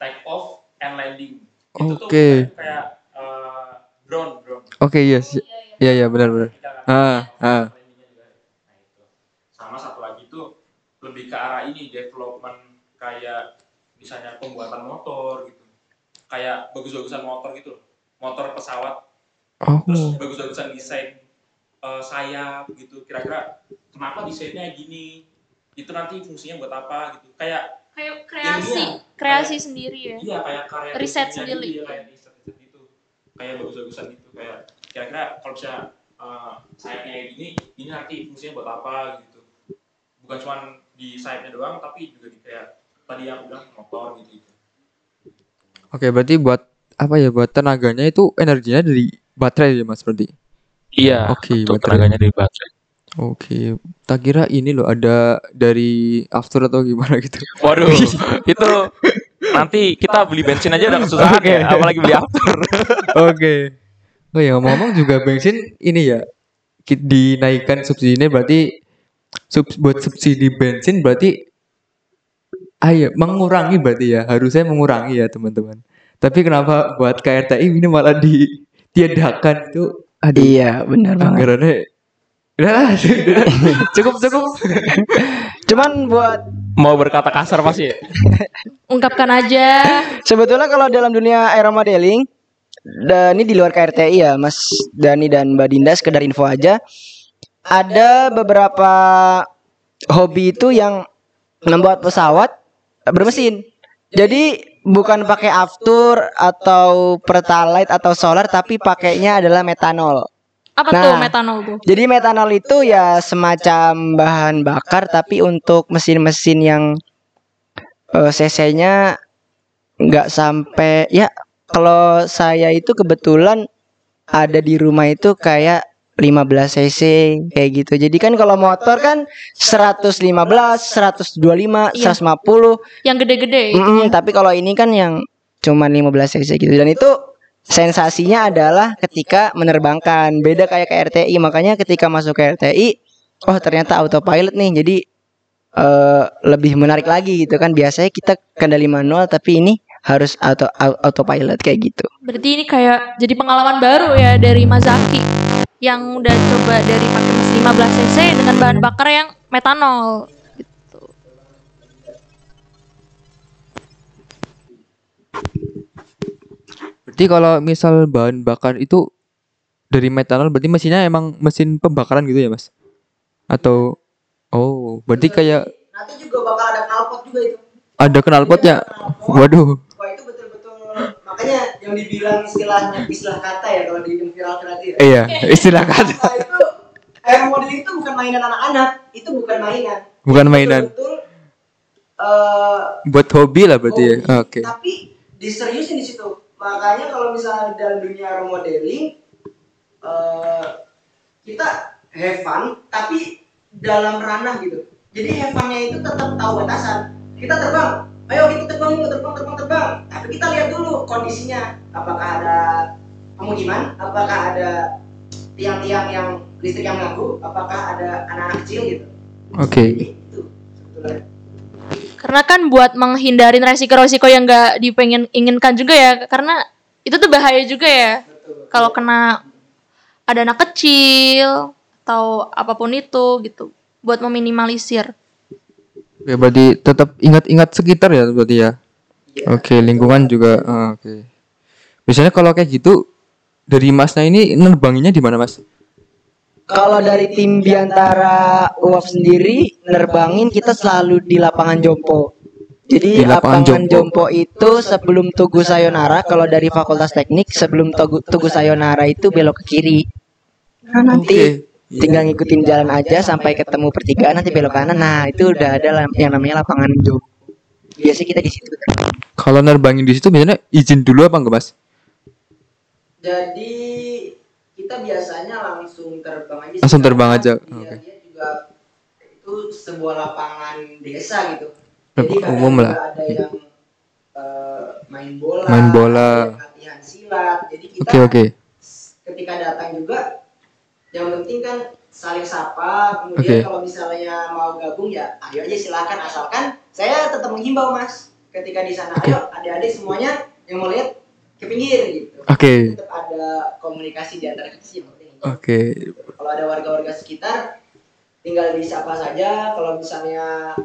take off and landing itu tuh Oke. kayak, kayak eh, drone drone Oke, yes. Iya, iya, benar, benar. Kita kan Ah, ah. Nah, sama satu lagi tuh lebih ke arah ini development kayak misalnya pembuatan motor gitu kayak bagus-bagusan motor gitu loh. motor pesawat Oh. terus bagus-bagusan desain eh, sayap gitu kira-kira kenapa desainnya gini itu nanti fungsinya buat apa gitu kayak Kayak kreasi, Ilmiah. kreasi Kayak- sendiri ya. iya kayak karya Riset ilmiah sendiri. gitu, ya, kayak riset riset gitu kayak bagus-bagusan gitu kayak kira-kira kalau bisa eh, sayapnya kayak gini ini nanti fungsinya buat apa gitu bukan cuma di sayapnya doang tapi juga di kayak tadi yang bilang motor gitu, gitu. Oke, berarti buat apa ya? Buat tenaganya itu energinya dari baterai ya, Mas berarti. Iya Oke, untuk baterai. tenaganya dari baterai Oke, tak kira ini loh ada dari after atau gimana gitu. waduh itu nanti kita beli bensin aja udah kesusahan Oke. ya apalagi beli after Oke. Oh ya ngomong-ngomong juga bensin ini ya ki- dinaikkan subsidinya berarti sub, buat subsidi bensin berarti ayo mengurangi berarti ya harusnya mengurangi ya teman-teman. Tapi kenapa buat KRTI ini malah ditiadakan itu aduh Iya, benar banget. anggarannya udah cukup cukup Cuman buat mau berkata kasar pasti ya Ungkapkan aja. sebetulnya kalau dalam dunia aeromodeling dan ini di luar KRTI ya, Mas Dani dan Mbak Dinda sekedar info aja. Ada beberapa hobi itu yang membuat pesawat bermesin. Jadi bukan pakai aftur atau pertalite atau solar tapi pakainya adalah metanol. Apa Nah. tuh metanol tuh? Jadi metanol itu ya semacam bahan bakar tapi untuk mesin-mesin yang eh, cc-nya nggak sampai ya kalau saya itu kebetulan ada di rumah itu kayak 15 cc kayak gitu. Jadi kan kalau motor kan 115, 125, Iya. 150 Yang gede-gede. Mm-mm, tapi kalau ini kan yang cuma 15 cc gitu. Dan itu sensasinya adalah ketika menerbangkan. Beda kayak ke RTI makanya ketika masuk ke RTI oh ternyata autopilot nih. Jadi eh, lebih menarik lagi gitu kan. Biasanya kita kendali manual tapi ini harus auto au- autopilot kayak gitu. Berarti ini kayak jadi pengalaman baru ya dari Mazaki yang udah coba dari pakai mesin 15 cc dengan bahan bakar yang metanol. Gitu. berarti kalau misal bahan bakar itu dari metanol berarti mesinnya emang mesin pembakaran gitu ya mas atau oh berarti kayak nanti juga bakal ada knalpot juga itu ada knalpotnya waduh itu betul-betul makanya yang dibilang istilahnya istilah kata ya kalau di viral itu ya. Iya istilah kata. Nah, itu air modeling itu bukan mainan anak-anak itu bukan mainan. Bukan mainan. Betul eh buat hobi lah berarti ya. oke. Tapi diseriusin di situ. Makanya kalau misalnya dalam dunia remodeling eh kita have fun tapi dalam ranah gitu. Jadi have funnya itu tetap tahu batasan. Kita terbang ayo kita terbang yuk terbang terbang terbang. Tapi kita lihat dulu kondisinya. Apakah ada pemukiman? Apakah ada tiang-tiang yang listrik yang mengganggu? Apakah ada anak-anak kecil gitu? Oke. Itu sebetulnya. Karena kan buat menghindarin resiko-resiko yang nggak dipengen inginkan juga ya, karena itu tuh bahaya juga ya. Kalau kena ada anak kecil atau apa pun itu gitu, buat meminimalisir. Oke, berarti tetap ingat-ingat sekitar ya berarti ya. Oke, lingkungan juga. ah, Oke. Biasanya kalau kayak gitu dari Masnya ini nerbanginnya di mana Mas? kalau dari tim biantara UAP sendiri nerbangin kita selalu di lapangan Jompo Di jadi lapangan lapangan Jompo. Jompo. itu sebelum Tugu Sayonara kalau dari Fakultas Teknik sebelum Tugu, Tugu Sayonara itu belok ke kiri nah, nanti Oke. Tinggal ngikutin jalan aja sampai ketemu pertigaan nanti belok kanan nah itu udah ada yang namanya lapangan Jompo biasanya kita di situ Kalau nerbangin di situ biasanya izin dulu apa enggak Mas? Jadi kita biasanya langsung terbang aja. Langsung terbang aja, Dia, oke. dia juga itu sebuah lapangan desa gitu. Jadi umum lah. Ada yang eh, main bola. Main bola. latihan silat. Jadi kita Oke, oke. ketika datang juga yang penting kan saling sapa. Kemudian Oke. kalau misalnya mau gabung ya ayo aja silakan asalkan saya tetap menghimbau mas ketika di sana Oke. ayo adik-adik semuanya yang mau lihat ke pinggir gitu Oke. tetap ada komunikasi di antara kita sih yang penting. Oke. Kalau ada warga-warga sekitar, tinggal disapa saja. Kalau misalnya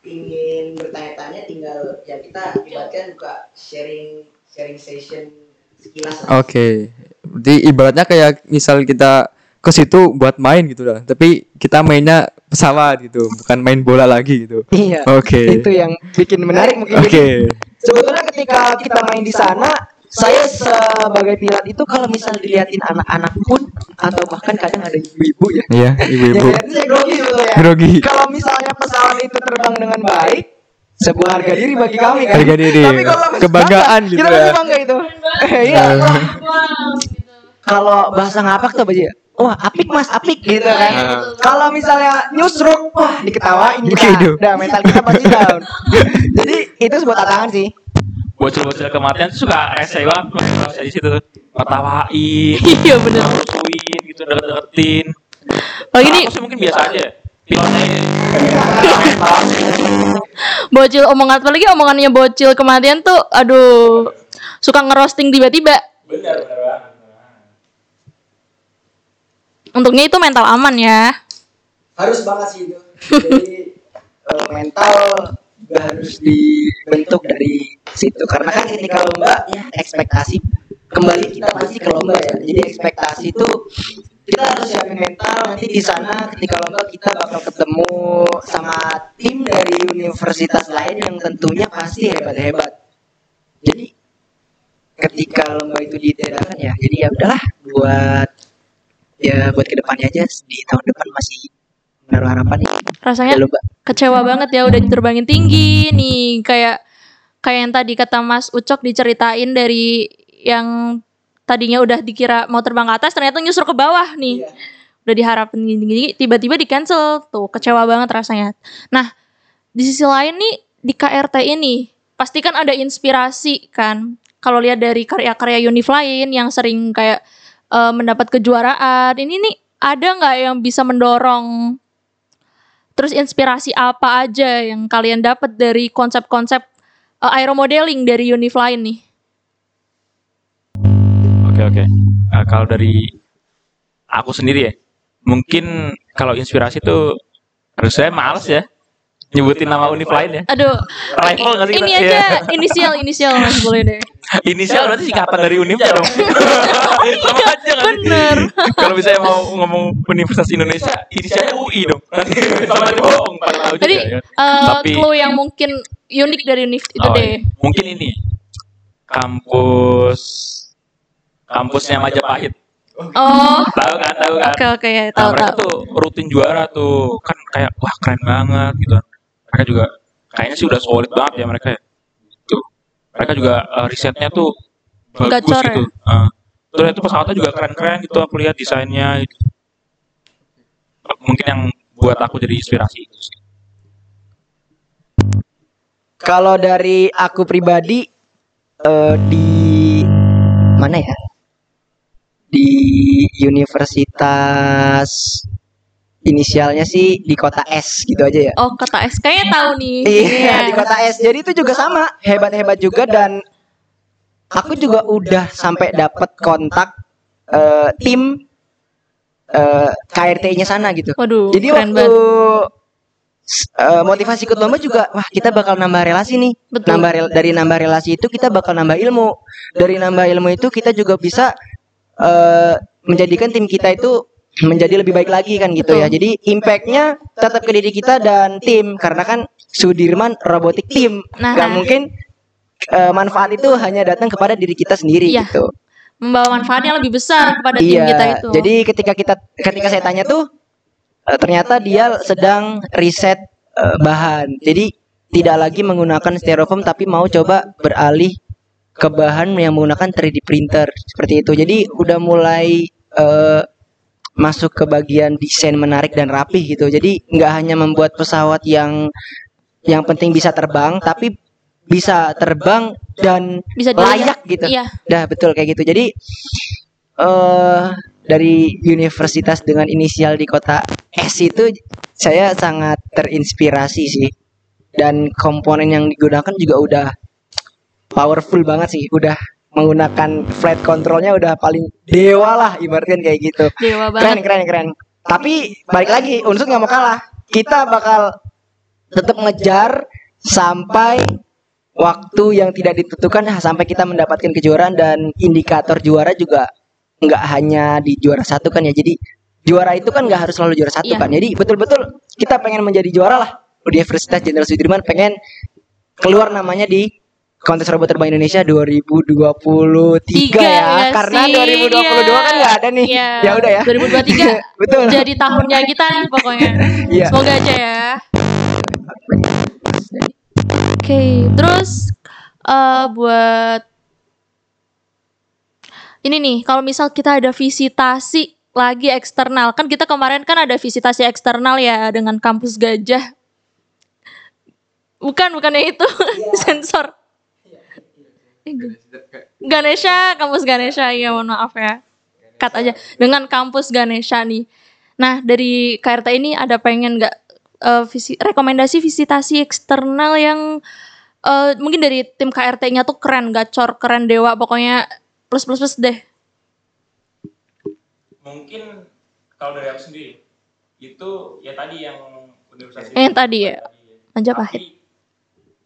ingin bertanya-tanya tinggal ya kita ibaratkan buka sharing sharing session sekilas. Oke. Berarti ibaratnya kayak misal kita ke situ buat main gitu lah. Tapi kita mainnya pesawat gitu, bukan main bola lagi gitu. Iya. Oke. Itu yang bikin menarik mungkin. Oke. Sebetulnya ketika kita main di sana, saya sebagai pilot itu kalau misal diliatin anak-anak pun atau bahkan kadang ada ibu-ibu ya. Iya, ibu-ibu. Yang liatin saya grogi sebetulnya. Grogi. Kalau misalnya pesawat itu terbang dengan baik, sebuah harga diri bagi kami kan. Harga diri. Tapi kalau Kebanggaan bangga, gitu kita ya. masih bangga itu. Iya. Kalau bahasa ngapak tuh apa aja? Wah, apik mas, apik gitu kan. Ah. Kalau misalnya newsroom, wah diketawain kita. Gitu. Udah mental kita pasti down. Jadi itu sebuah tantangan sih. bocil-bocil kematian suka rese banget di situ ketawain Iya bener. rusuin gitu deket-deketin Oh aku sih mungkin biasa aja bocil omongan apalagi omongannya bocil kematian tuh aduh suka ngerosting tiba-tiba. bener bener Untungnya itu mental aman ya. Harus banget sih itu. Jadi eh, mental juga harus dibentuk dari situ. Karena kan ketika lomba ya ekspektasi. Kembali kita pasti ke lomba ya. Jadi ekspektasi itu kita harus siapin mental. Nanti di sana ketika lomba kita bakal ketemu sama tim dari universitas lain yang tentunya pasti hebat-hebat. Jadi ketika lomba itu ditiadakan ya jadi ya udahlah buat ya buat ke depannya aja di tahun depan masih menaruh harapan ya Rasanya ada lomba kecewa banget ya udah diterbangin tinggi nih kayak kayak yang tadi kata Mas Ucok diceritain dari yang tadinya udah dikira mau terbang ke atas ternyata nyusur ke bawah nih. Iya. Udah diharapin gini-gini tiba-tiba di cancel tuh kecewa banget rasanya. Nah, di sisi lain nih di KRT ini pasti kan ada inspirasi kan. Kalau lihat dari karya-karya Unif lain yang sering kayak eh, mendapat kejuaraan, ini nih ada nggak yang bisa mendorong Terus inspirasi apa aja yang kalian dapat dari konsep-konsep uh, aeromodeling dari Unif lain nih? Oke oke. Eh, kalau dari aku sendiri ya, mungkin kalau inspirasi tuh harus saya males ya nyebutin nama univ lain ya. Aduh, Rival nggak sih ini kita? aja Iya. inisial inisial mas boleh deh. Inisial berarti singkatan dari univnya dong. Sama aja kan? Iya, Bener. Kalau misalnya mau ngomong Universitas Indonesia, inisialnya UI dong. Sama aja bohong, Jadi ya. uh, Tapi- clue yang mungkin unik dari Unif itu Oh, deh. iya. Mungkin ini kampus kampusnya Majapahit. Oh, Tahu kan? Tahu kan? oke oke ya Nah, tahu mereka tahu. tuh rutin juara tuh kan kayak wah keren banget gitu. Mereka juga kayaknya sih udah solid banget ya mereka ya. Tuh. Mereka juga eh, risetnya tuh bagus Gacor ya? gitu. Eh, terus itu pesawatnya juga keren-keren gitu aku lihat desainnya. Gitu. Mungkin yang buat aku jadi inspirasi itu sih. Kalau dari aku pribadi eh, di mana ya? Di universitas inisialnya sih di kota S gitu aja ya. Oh kata S kayaknya tahu nih. Iya, di kota S. Jadi itu juga sama, hebat-hebat juga dan aku juga udah sampai dapat kontak eh, tim eh, KRT-nya sana gitu. Waduh, Jadi keren waktu banget. eh, motivasi ikut lomba juga, wah kita bakal nambah relasi nih. Betul. Nambah rel- dari nambah relasi itu kita bakal nambah ilmu. Dari nambah ilmu itu kita juga bisa eh, menjadikan tim kita itu menjadi lebih baik lagi kan gitu ya. Jadi impactnya tetap ke diri kita dan tim karena kan Sudirman robotik tim. Nah. Gak mungkin eh, manfaat itu hanya datang kepada diri kita sendiri Iya. gitu. Membawa manfaat yang lebih besar kepada tim Iya, kita itu. jadi ketika kita ketika saya tanya tuh eh, ternyata dia sedang riset eh, bahan. Jadi tidak lagi menggunakan styrofoam tapi mau coba beralih ke bahan yang menggunakan 3D printer seperti itu. Jadi udah mulai eh, masuk ke bagian desain menarik dan rapih gitu. Jadi nggak hanya membuat pesawat yang yang penting bisa terbang tapi bisa terbang dan bisa layak gitu. Iya. Dah betul kayak gitu. Jadi eh dari universitas dengan inisial di kota S itu saya sangat terinspirasi sih. Dan komponen yang digunakan juga udah powerful banget sih. Udah menggunakan flight controlnya udah paling dewa lah ibaratkan kayak gitu. Dewa Keren banget. keren keren. Tapi balik lagi unsur nggak mau kalah. Kita bakal tetap ngejar sampai waktu yang tidak ditentukan sampai kita mendapatkan kejuaraan dan indikator juara juga nggak hanya di juara satu kan ya jadi juara itu kan nggak harus selalu juara satu Iya. kan jadi betul-betul kita pengen menjadi juara lah Universitas Jenderal Sudirman pengen keluar namanya di kontes robot terbang Indonesia 2023 Tiga ya ya karena sih, 2022 iya. kan nggak ada nih Iya. ya udah ya 2023 betul jadi tahunnya kita nih pokoknya. Iya. Semoga aja ya. Oke, terus eh buat ini nih, kalau misal kita ada visitasi lagi eksternal, kan kita kemarin kan ada visitasi eksternal ya dengan kampus Gajah. Bukan, bukannya itu sensor. Ganesha, kampus Ganesha, iya mohon maaf ya. Cut aja. Dengan kampus Ganesha nih. Nah, dari KRT ini ada pengen nggak eh, visi, rekomendasi visitasi eksternal yang eh, mungkin dari tim KRT-nya tuh keren, gacor, keren dewa, pokoknya plus plus plus deh. Mungkin kalau dari aku sendiri itu ya tadi yang universitas Eh, yang tadi ya, Majapahit. Tapi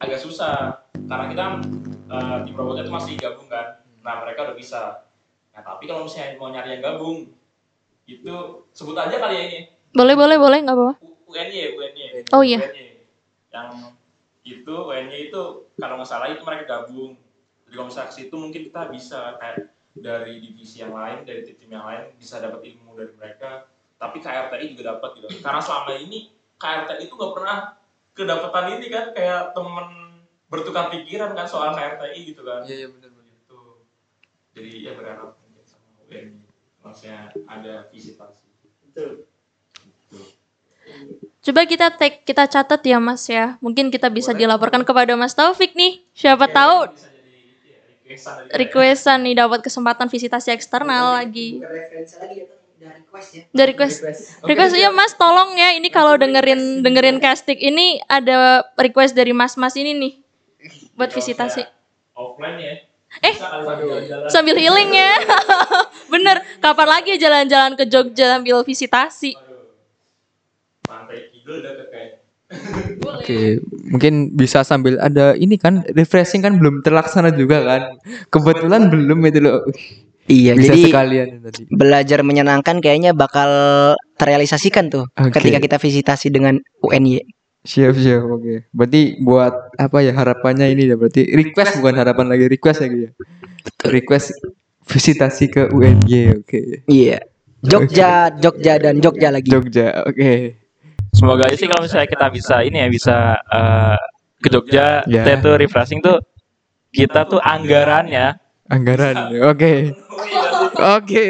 agak susah karena kita eh, tim robotnya itu masih gabung kan. Nah mereka udah bisa. Nah tapi kalau misalnya mau nyari yang gabung itu sebut aja kali ya ini Boleh, boleh, boleh, nggak apa-apa. U- UNY, UNY. Oh, iya. UNY. Yang itu UNY itu kalau nggak salah itu mereka gabung. Jadi kalau misalnya ke situ mungkin kita bisa kayak dari divisi yang lain, dari tim yang lain bisa dapat ilmu dari mereka. Tapi KRTI juga dapat gitu. Karena selama ini KRTI itu nggak pernah kedapatan ini kan kayak temen bertukar pikiran kan soal KRTI gitu kan. Iya iya benar benar. Gitu. Jadi ya berharap mungkin sama UNY maksudnya ada visitasi. Betul. Coba kita take, kita catat ya Mas ya. Mungkin kita bisa dilaporkan kepada Mas Taufik nih. Siapa tahu Bisa jadi ya, requestan dari ya. nih dapat kesempatan visitasi eksternal. Bukan referensi lagi ya, udah request ya. Dari request. Request ya Mas, tolong ya ini kalau dengerin dengerin casting ini ada request dari Mas-mas ini nih buat Kalau visitasi. misalnya offline ya Eh, bisa kali jalan-jalan sambil healing ya. Bener, kapan lagi jalan-jalan ke Jogja sambil visitasi? Waduh. pantai kidul udah ke kayak Oke, mungkin bisa sambil ada ini kan refreshing kan belum terlaksana juga kan. Kebetulan belum itu loh. iya Bisa jadi sekalian tadi. belajar menyenangkan kayaknya bakal terrealisasikan tuh Oke. ketika kita visitasi dengan UNY. Siap siap oke. Berarti buat apa ya harapannya ini ya berarti request bukan harapan lagi request lagi ya. Request visitasi ke UNY oke. Iya. Jogja, Jogja dan Jogja lagi. Jogja oke. semoga aja sih kalau misalnya kita bisa ini ya bisa eh, ke Jogja Ya. kita tuh refreshing tuh kita tuh anggarannya Anggaran oke. Oke.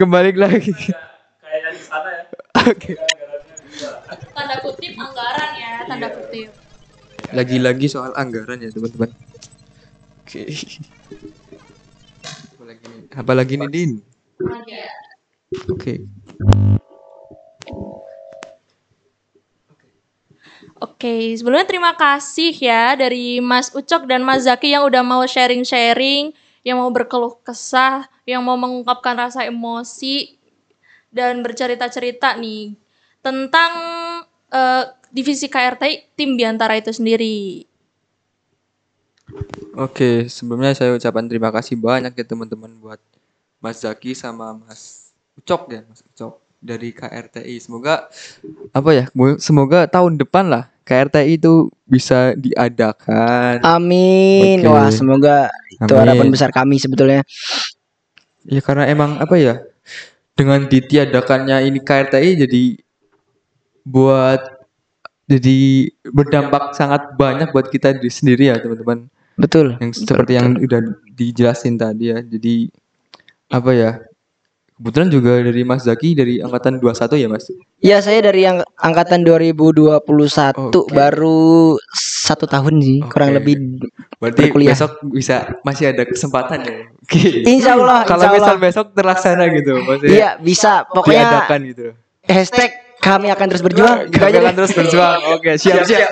Kembali lagi. kayak di sana ya Oke. Tanda kutip anggaran ya, tanda kutip. Lagi-lagi soal anggaran ya teman-teman. Oke. Apalagi nih? Apalagi nih Din? Oke. Oke, sebelumnya terima kasih ya dari Mas Ucok dan Mas Zaki yang udah mau sharing-sharing, yang mau berkeluh kesah, yang mau mengungkapkan rasa emosi dan bercerita-cerita nih tentang eh, divisi KRT tim Biantara itu sendiri. Oke, sebelumnya saya ucapkan terima kasih banyak ya teman-teman buat Mas Zaki sama Mas Ucok ya, Mas Ucok dari KRTI. Semoga apa ya? Semoga tahun depan lah KRTI itu bisa diadakan. Amin. Oke. Wah, semoga itu Amin. harapan besar kami sebetulnya. Ya karena emang apa ya? Dengan ditiadakannya ini KRTI jadi buat jadi berdampak sangat banyak buat kita di sendiri ya teman-teman. Betul. Yang seperti yang udah dijelasin tadi ya. Jadi apa ya? Kebetulan juga dari Mas Zaki dari angkatan 21 ya Mas. Ya, saya dari yang angkatan 2021 Oke. baru satu tahun sih, kurang Oke. lebih. Berarti Berkuliah. besok bisa masih ada kesempatan ya. Oke. Insya Allah, Kalau misal besok terlaksana gitu, maksudnya Iya, bisa. Pokoknya diadakan gitu. hashtag kami akan terus berjuang. Kami aja akan deh. terus berjuang. Oke, siap siap.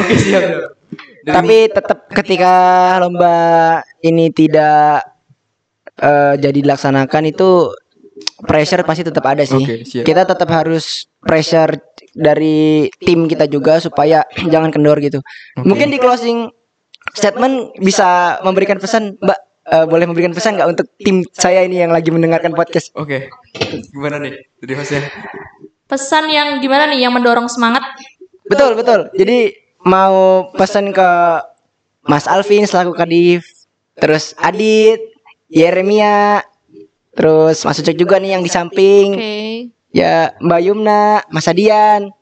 Oke, siap. siap. Dan Tapi tetap ketika lomba ini tidak eh, jadi dilaksanakan itu pressure pasti tetap ada sih. Oke, siap. Kita tetap harus pressure dari tim kita juga supaya jangan kendor gitu. Mungkin di closing statement bisa memberikan pesan, Mbak. Eh, boleh memberikan pesan nggak untuk tim saya ini yang lagi mendengarkan podcast? Oke. Gimana nih? Jadi hostnya. Pesan yang gimana nih yang mendorong semangat? Betul betul. Jadi mau pesan ke Mas Alvin selaku Kadif, terus Adit, Yeremia, terus Mas Ucok juga nih yang di samping. Oke. Ya Mbak Yumna, Mas Adian.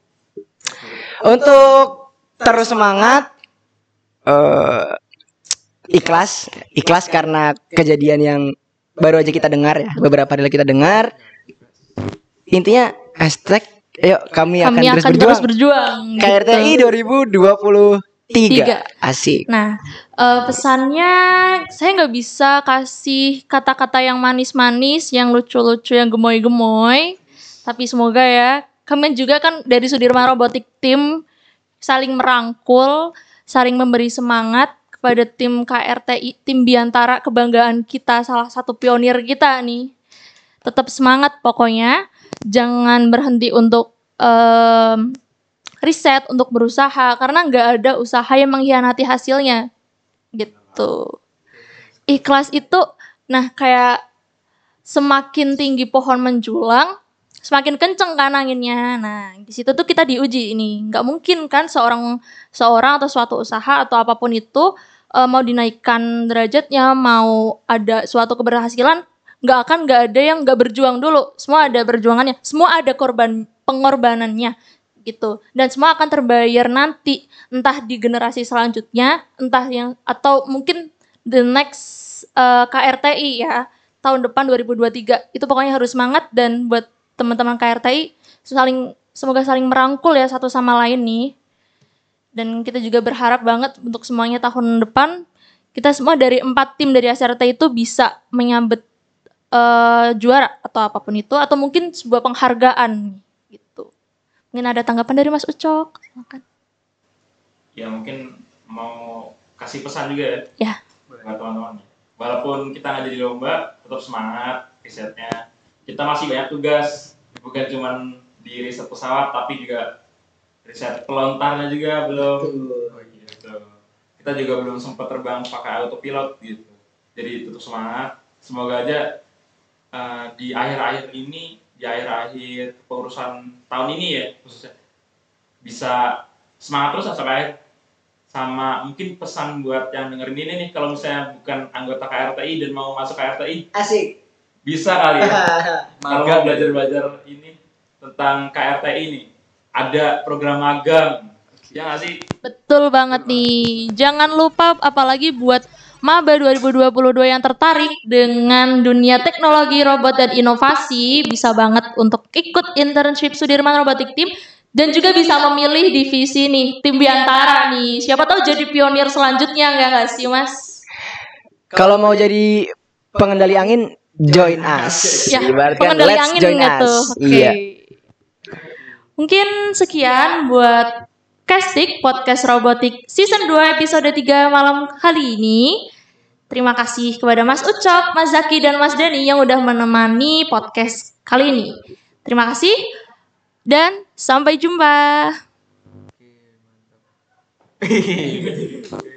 Untuk terus semangat, eh ikhlas, ikhlas karena kejadian yang baru aja kita dengar ya, beberapa hari kita dengar. Intinya hashtag, yuk kami, akan, Kami terus akan berjuang. terus berjuang. KRTI gitu. 2023 Tiga. Asik Nah, eh, pesannya saya nggak bisa kasih kata-kata yang manis-manis, yang lucu-lucu, yang gemoy-gemoy. Tapi semoga ya, kami juga kan dari Sudirman Robotic Team saling merangkul, saling memberi semangat kepada tim KRTI, tim Biantara kebanggaan kita, salah satu pionir kita nih. Tetap semangat pokoknya, jangan berhenti untuk em, riset, untuk berusaha, karena nggak ada usaha yang mengkhianati hasilnya gitu. Ikhlas itu, nah kayak semakin tinggi pohon menjulang, semakin kenceng kan anginnya. Nah di situ tuh kita diuji ini. Nggak mungkin kan seorang seorang atau suatu usaha atau apa pun itu eh, mau dinaikkan derajatnya, mau ada suatu keberhasilan, nggak akan nggak ada yang nggak berjuang dulu. Semua ada perjuangannya, semua ada korban pengorbanannya gitu dan semua akan terbayar nanti entah di generasi selanjutnya entah yang atau mungkin the next uh, KRTI ya tahun depan 2023 itu pokoknya harus semangat dan buat teman-teman KRTI saling semoga saling merangkul ya satu sama lain nih. Dan kita juga berharap banget untuk semuanya tahun depan kita semua dari empat tim dari SRT itu bisa menyambut eh, juara atau apa pun itu atau mungkin sebuah penghargaan gitu. Mungkin ada tanggapan dari Mas Ucok? Silakan. Ya mungkin mau kasih pesan juga ya Ya. buat teman-teman. Walaupun kita nggak jadi lomba tetap semangat risetnya kita masih banyak tugas. Bukan cuman di riset pesawat tapi juga riset pelontarnya juga belum. Oh, gitu. kita juga belum sempat terbang pakai autopilot gitu. Jadi tetap semangat. Semoga aja eh, di akhir-akhir ini di akhir-akhir pengurusan tahun ini ya khususnya bisa semangat terus sampai akhir. Sama mungkin pesan buat yang dengerin ini nih kalau misalnya bukan anggota KRTI dan mau masuk KRTI Asik. Bisa kali ya kalau mau Magang. belajar belajar ini tentang KRTI ini ada program magang ya nggak sih Betul banget nih. Jangan lupa apalagi buat Maba 2022 yang tertarik dengan dunia teknologi, robot dan inovasi bisa banget untuk ikut internship Sudirman Robotic Team dan juga bisa memilih divisi nih tim Biantara nih. Siapa tahu jadi pionir selanjutnya enggak nggak sih, Mas? Kalau mau jadi pengendali angin join us. Ya, Ibaratkan pengendali let's angin join gitu. us. Oke. Iya. Mungkin sekian buat Castik Podcast Robotik Season 2 episode 3 malam kali ini. Terima kasih kepada Mas Ucok, Mas Zaki, dan Mas Dani yang udah menemani podcast kali ini. Terima kasih dan sampai jumpa.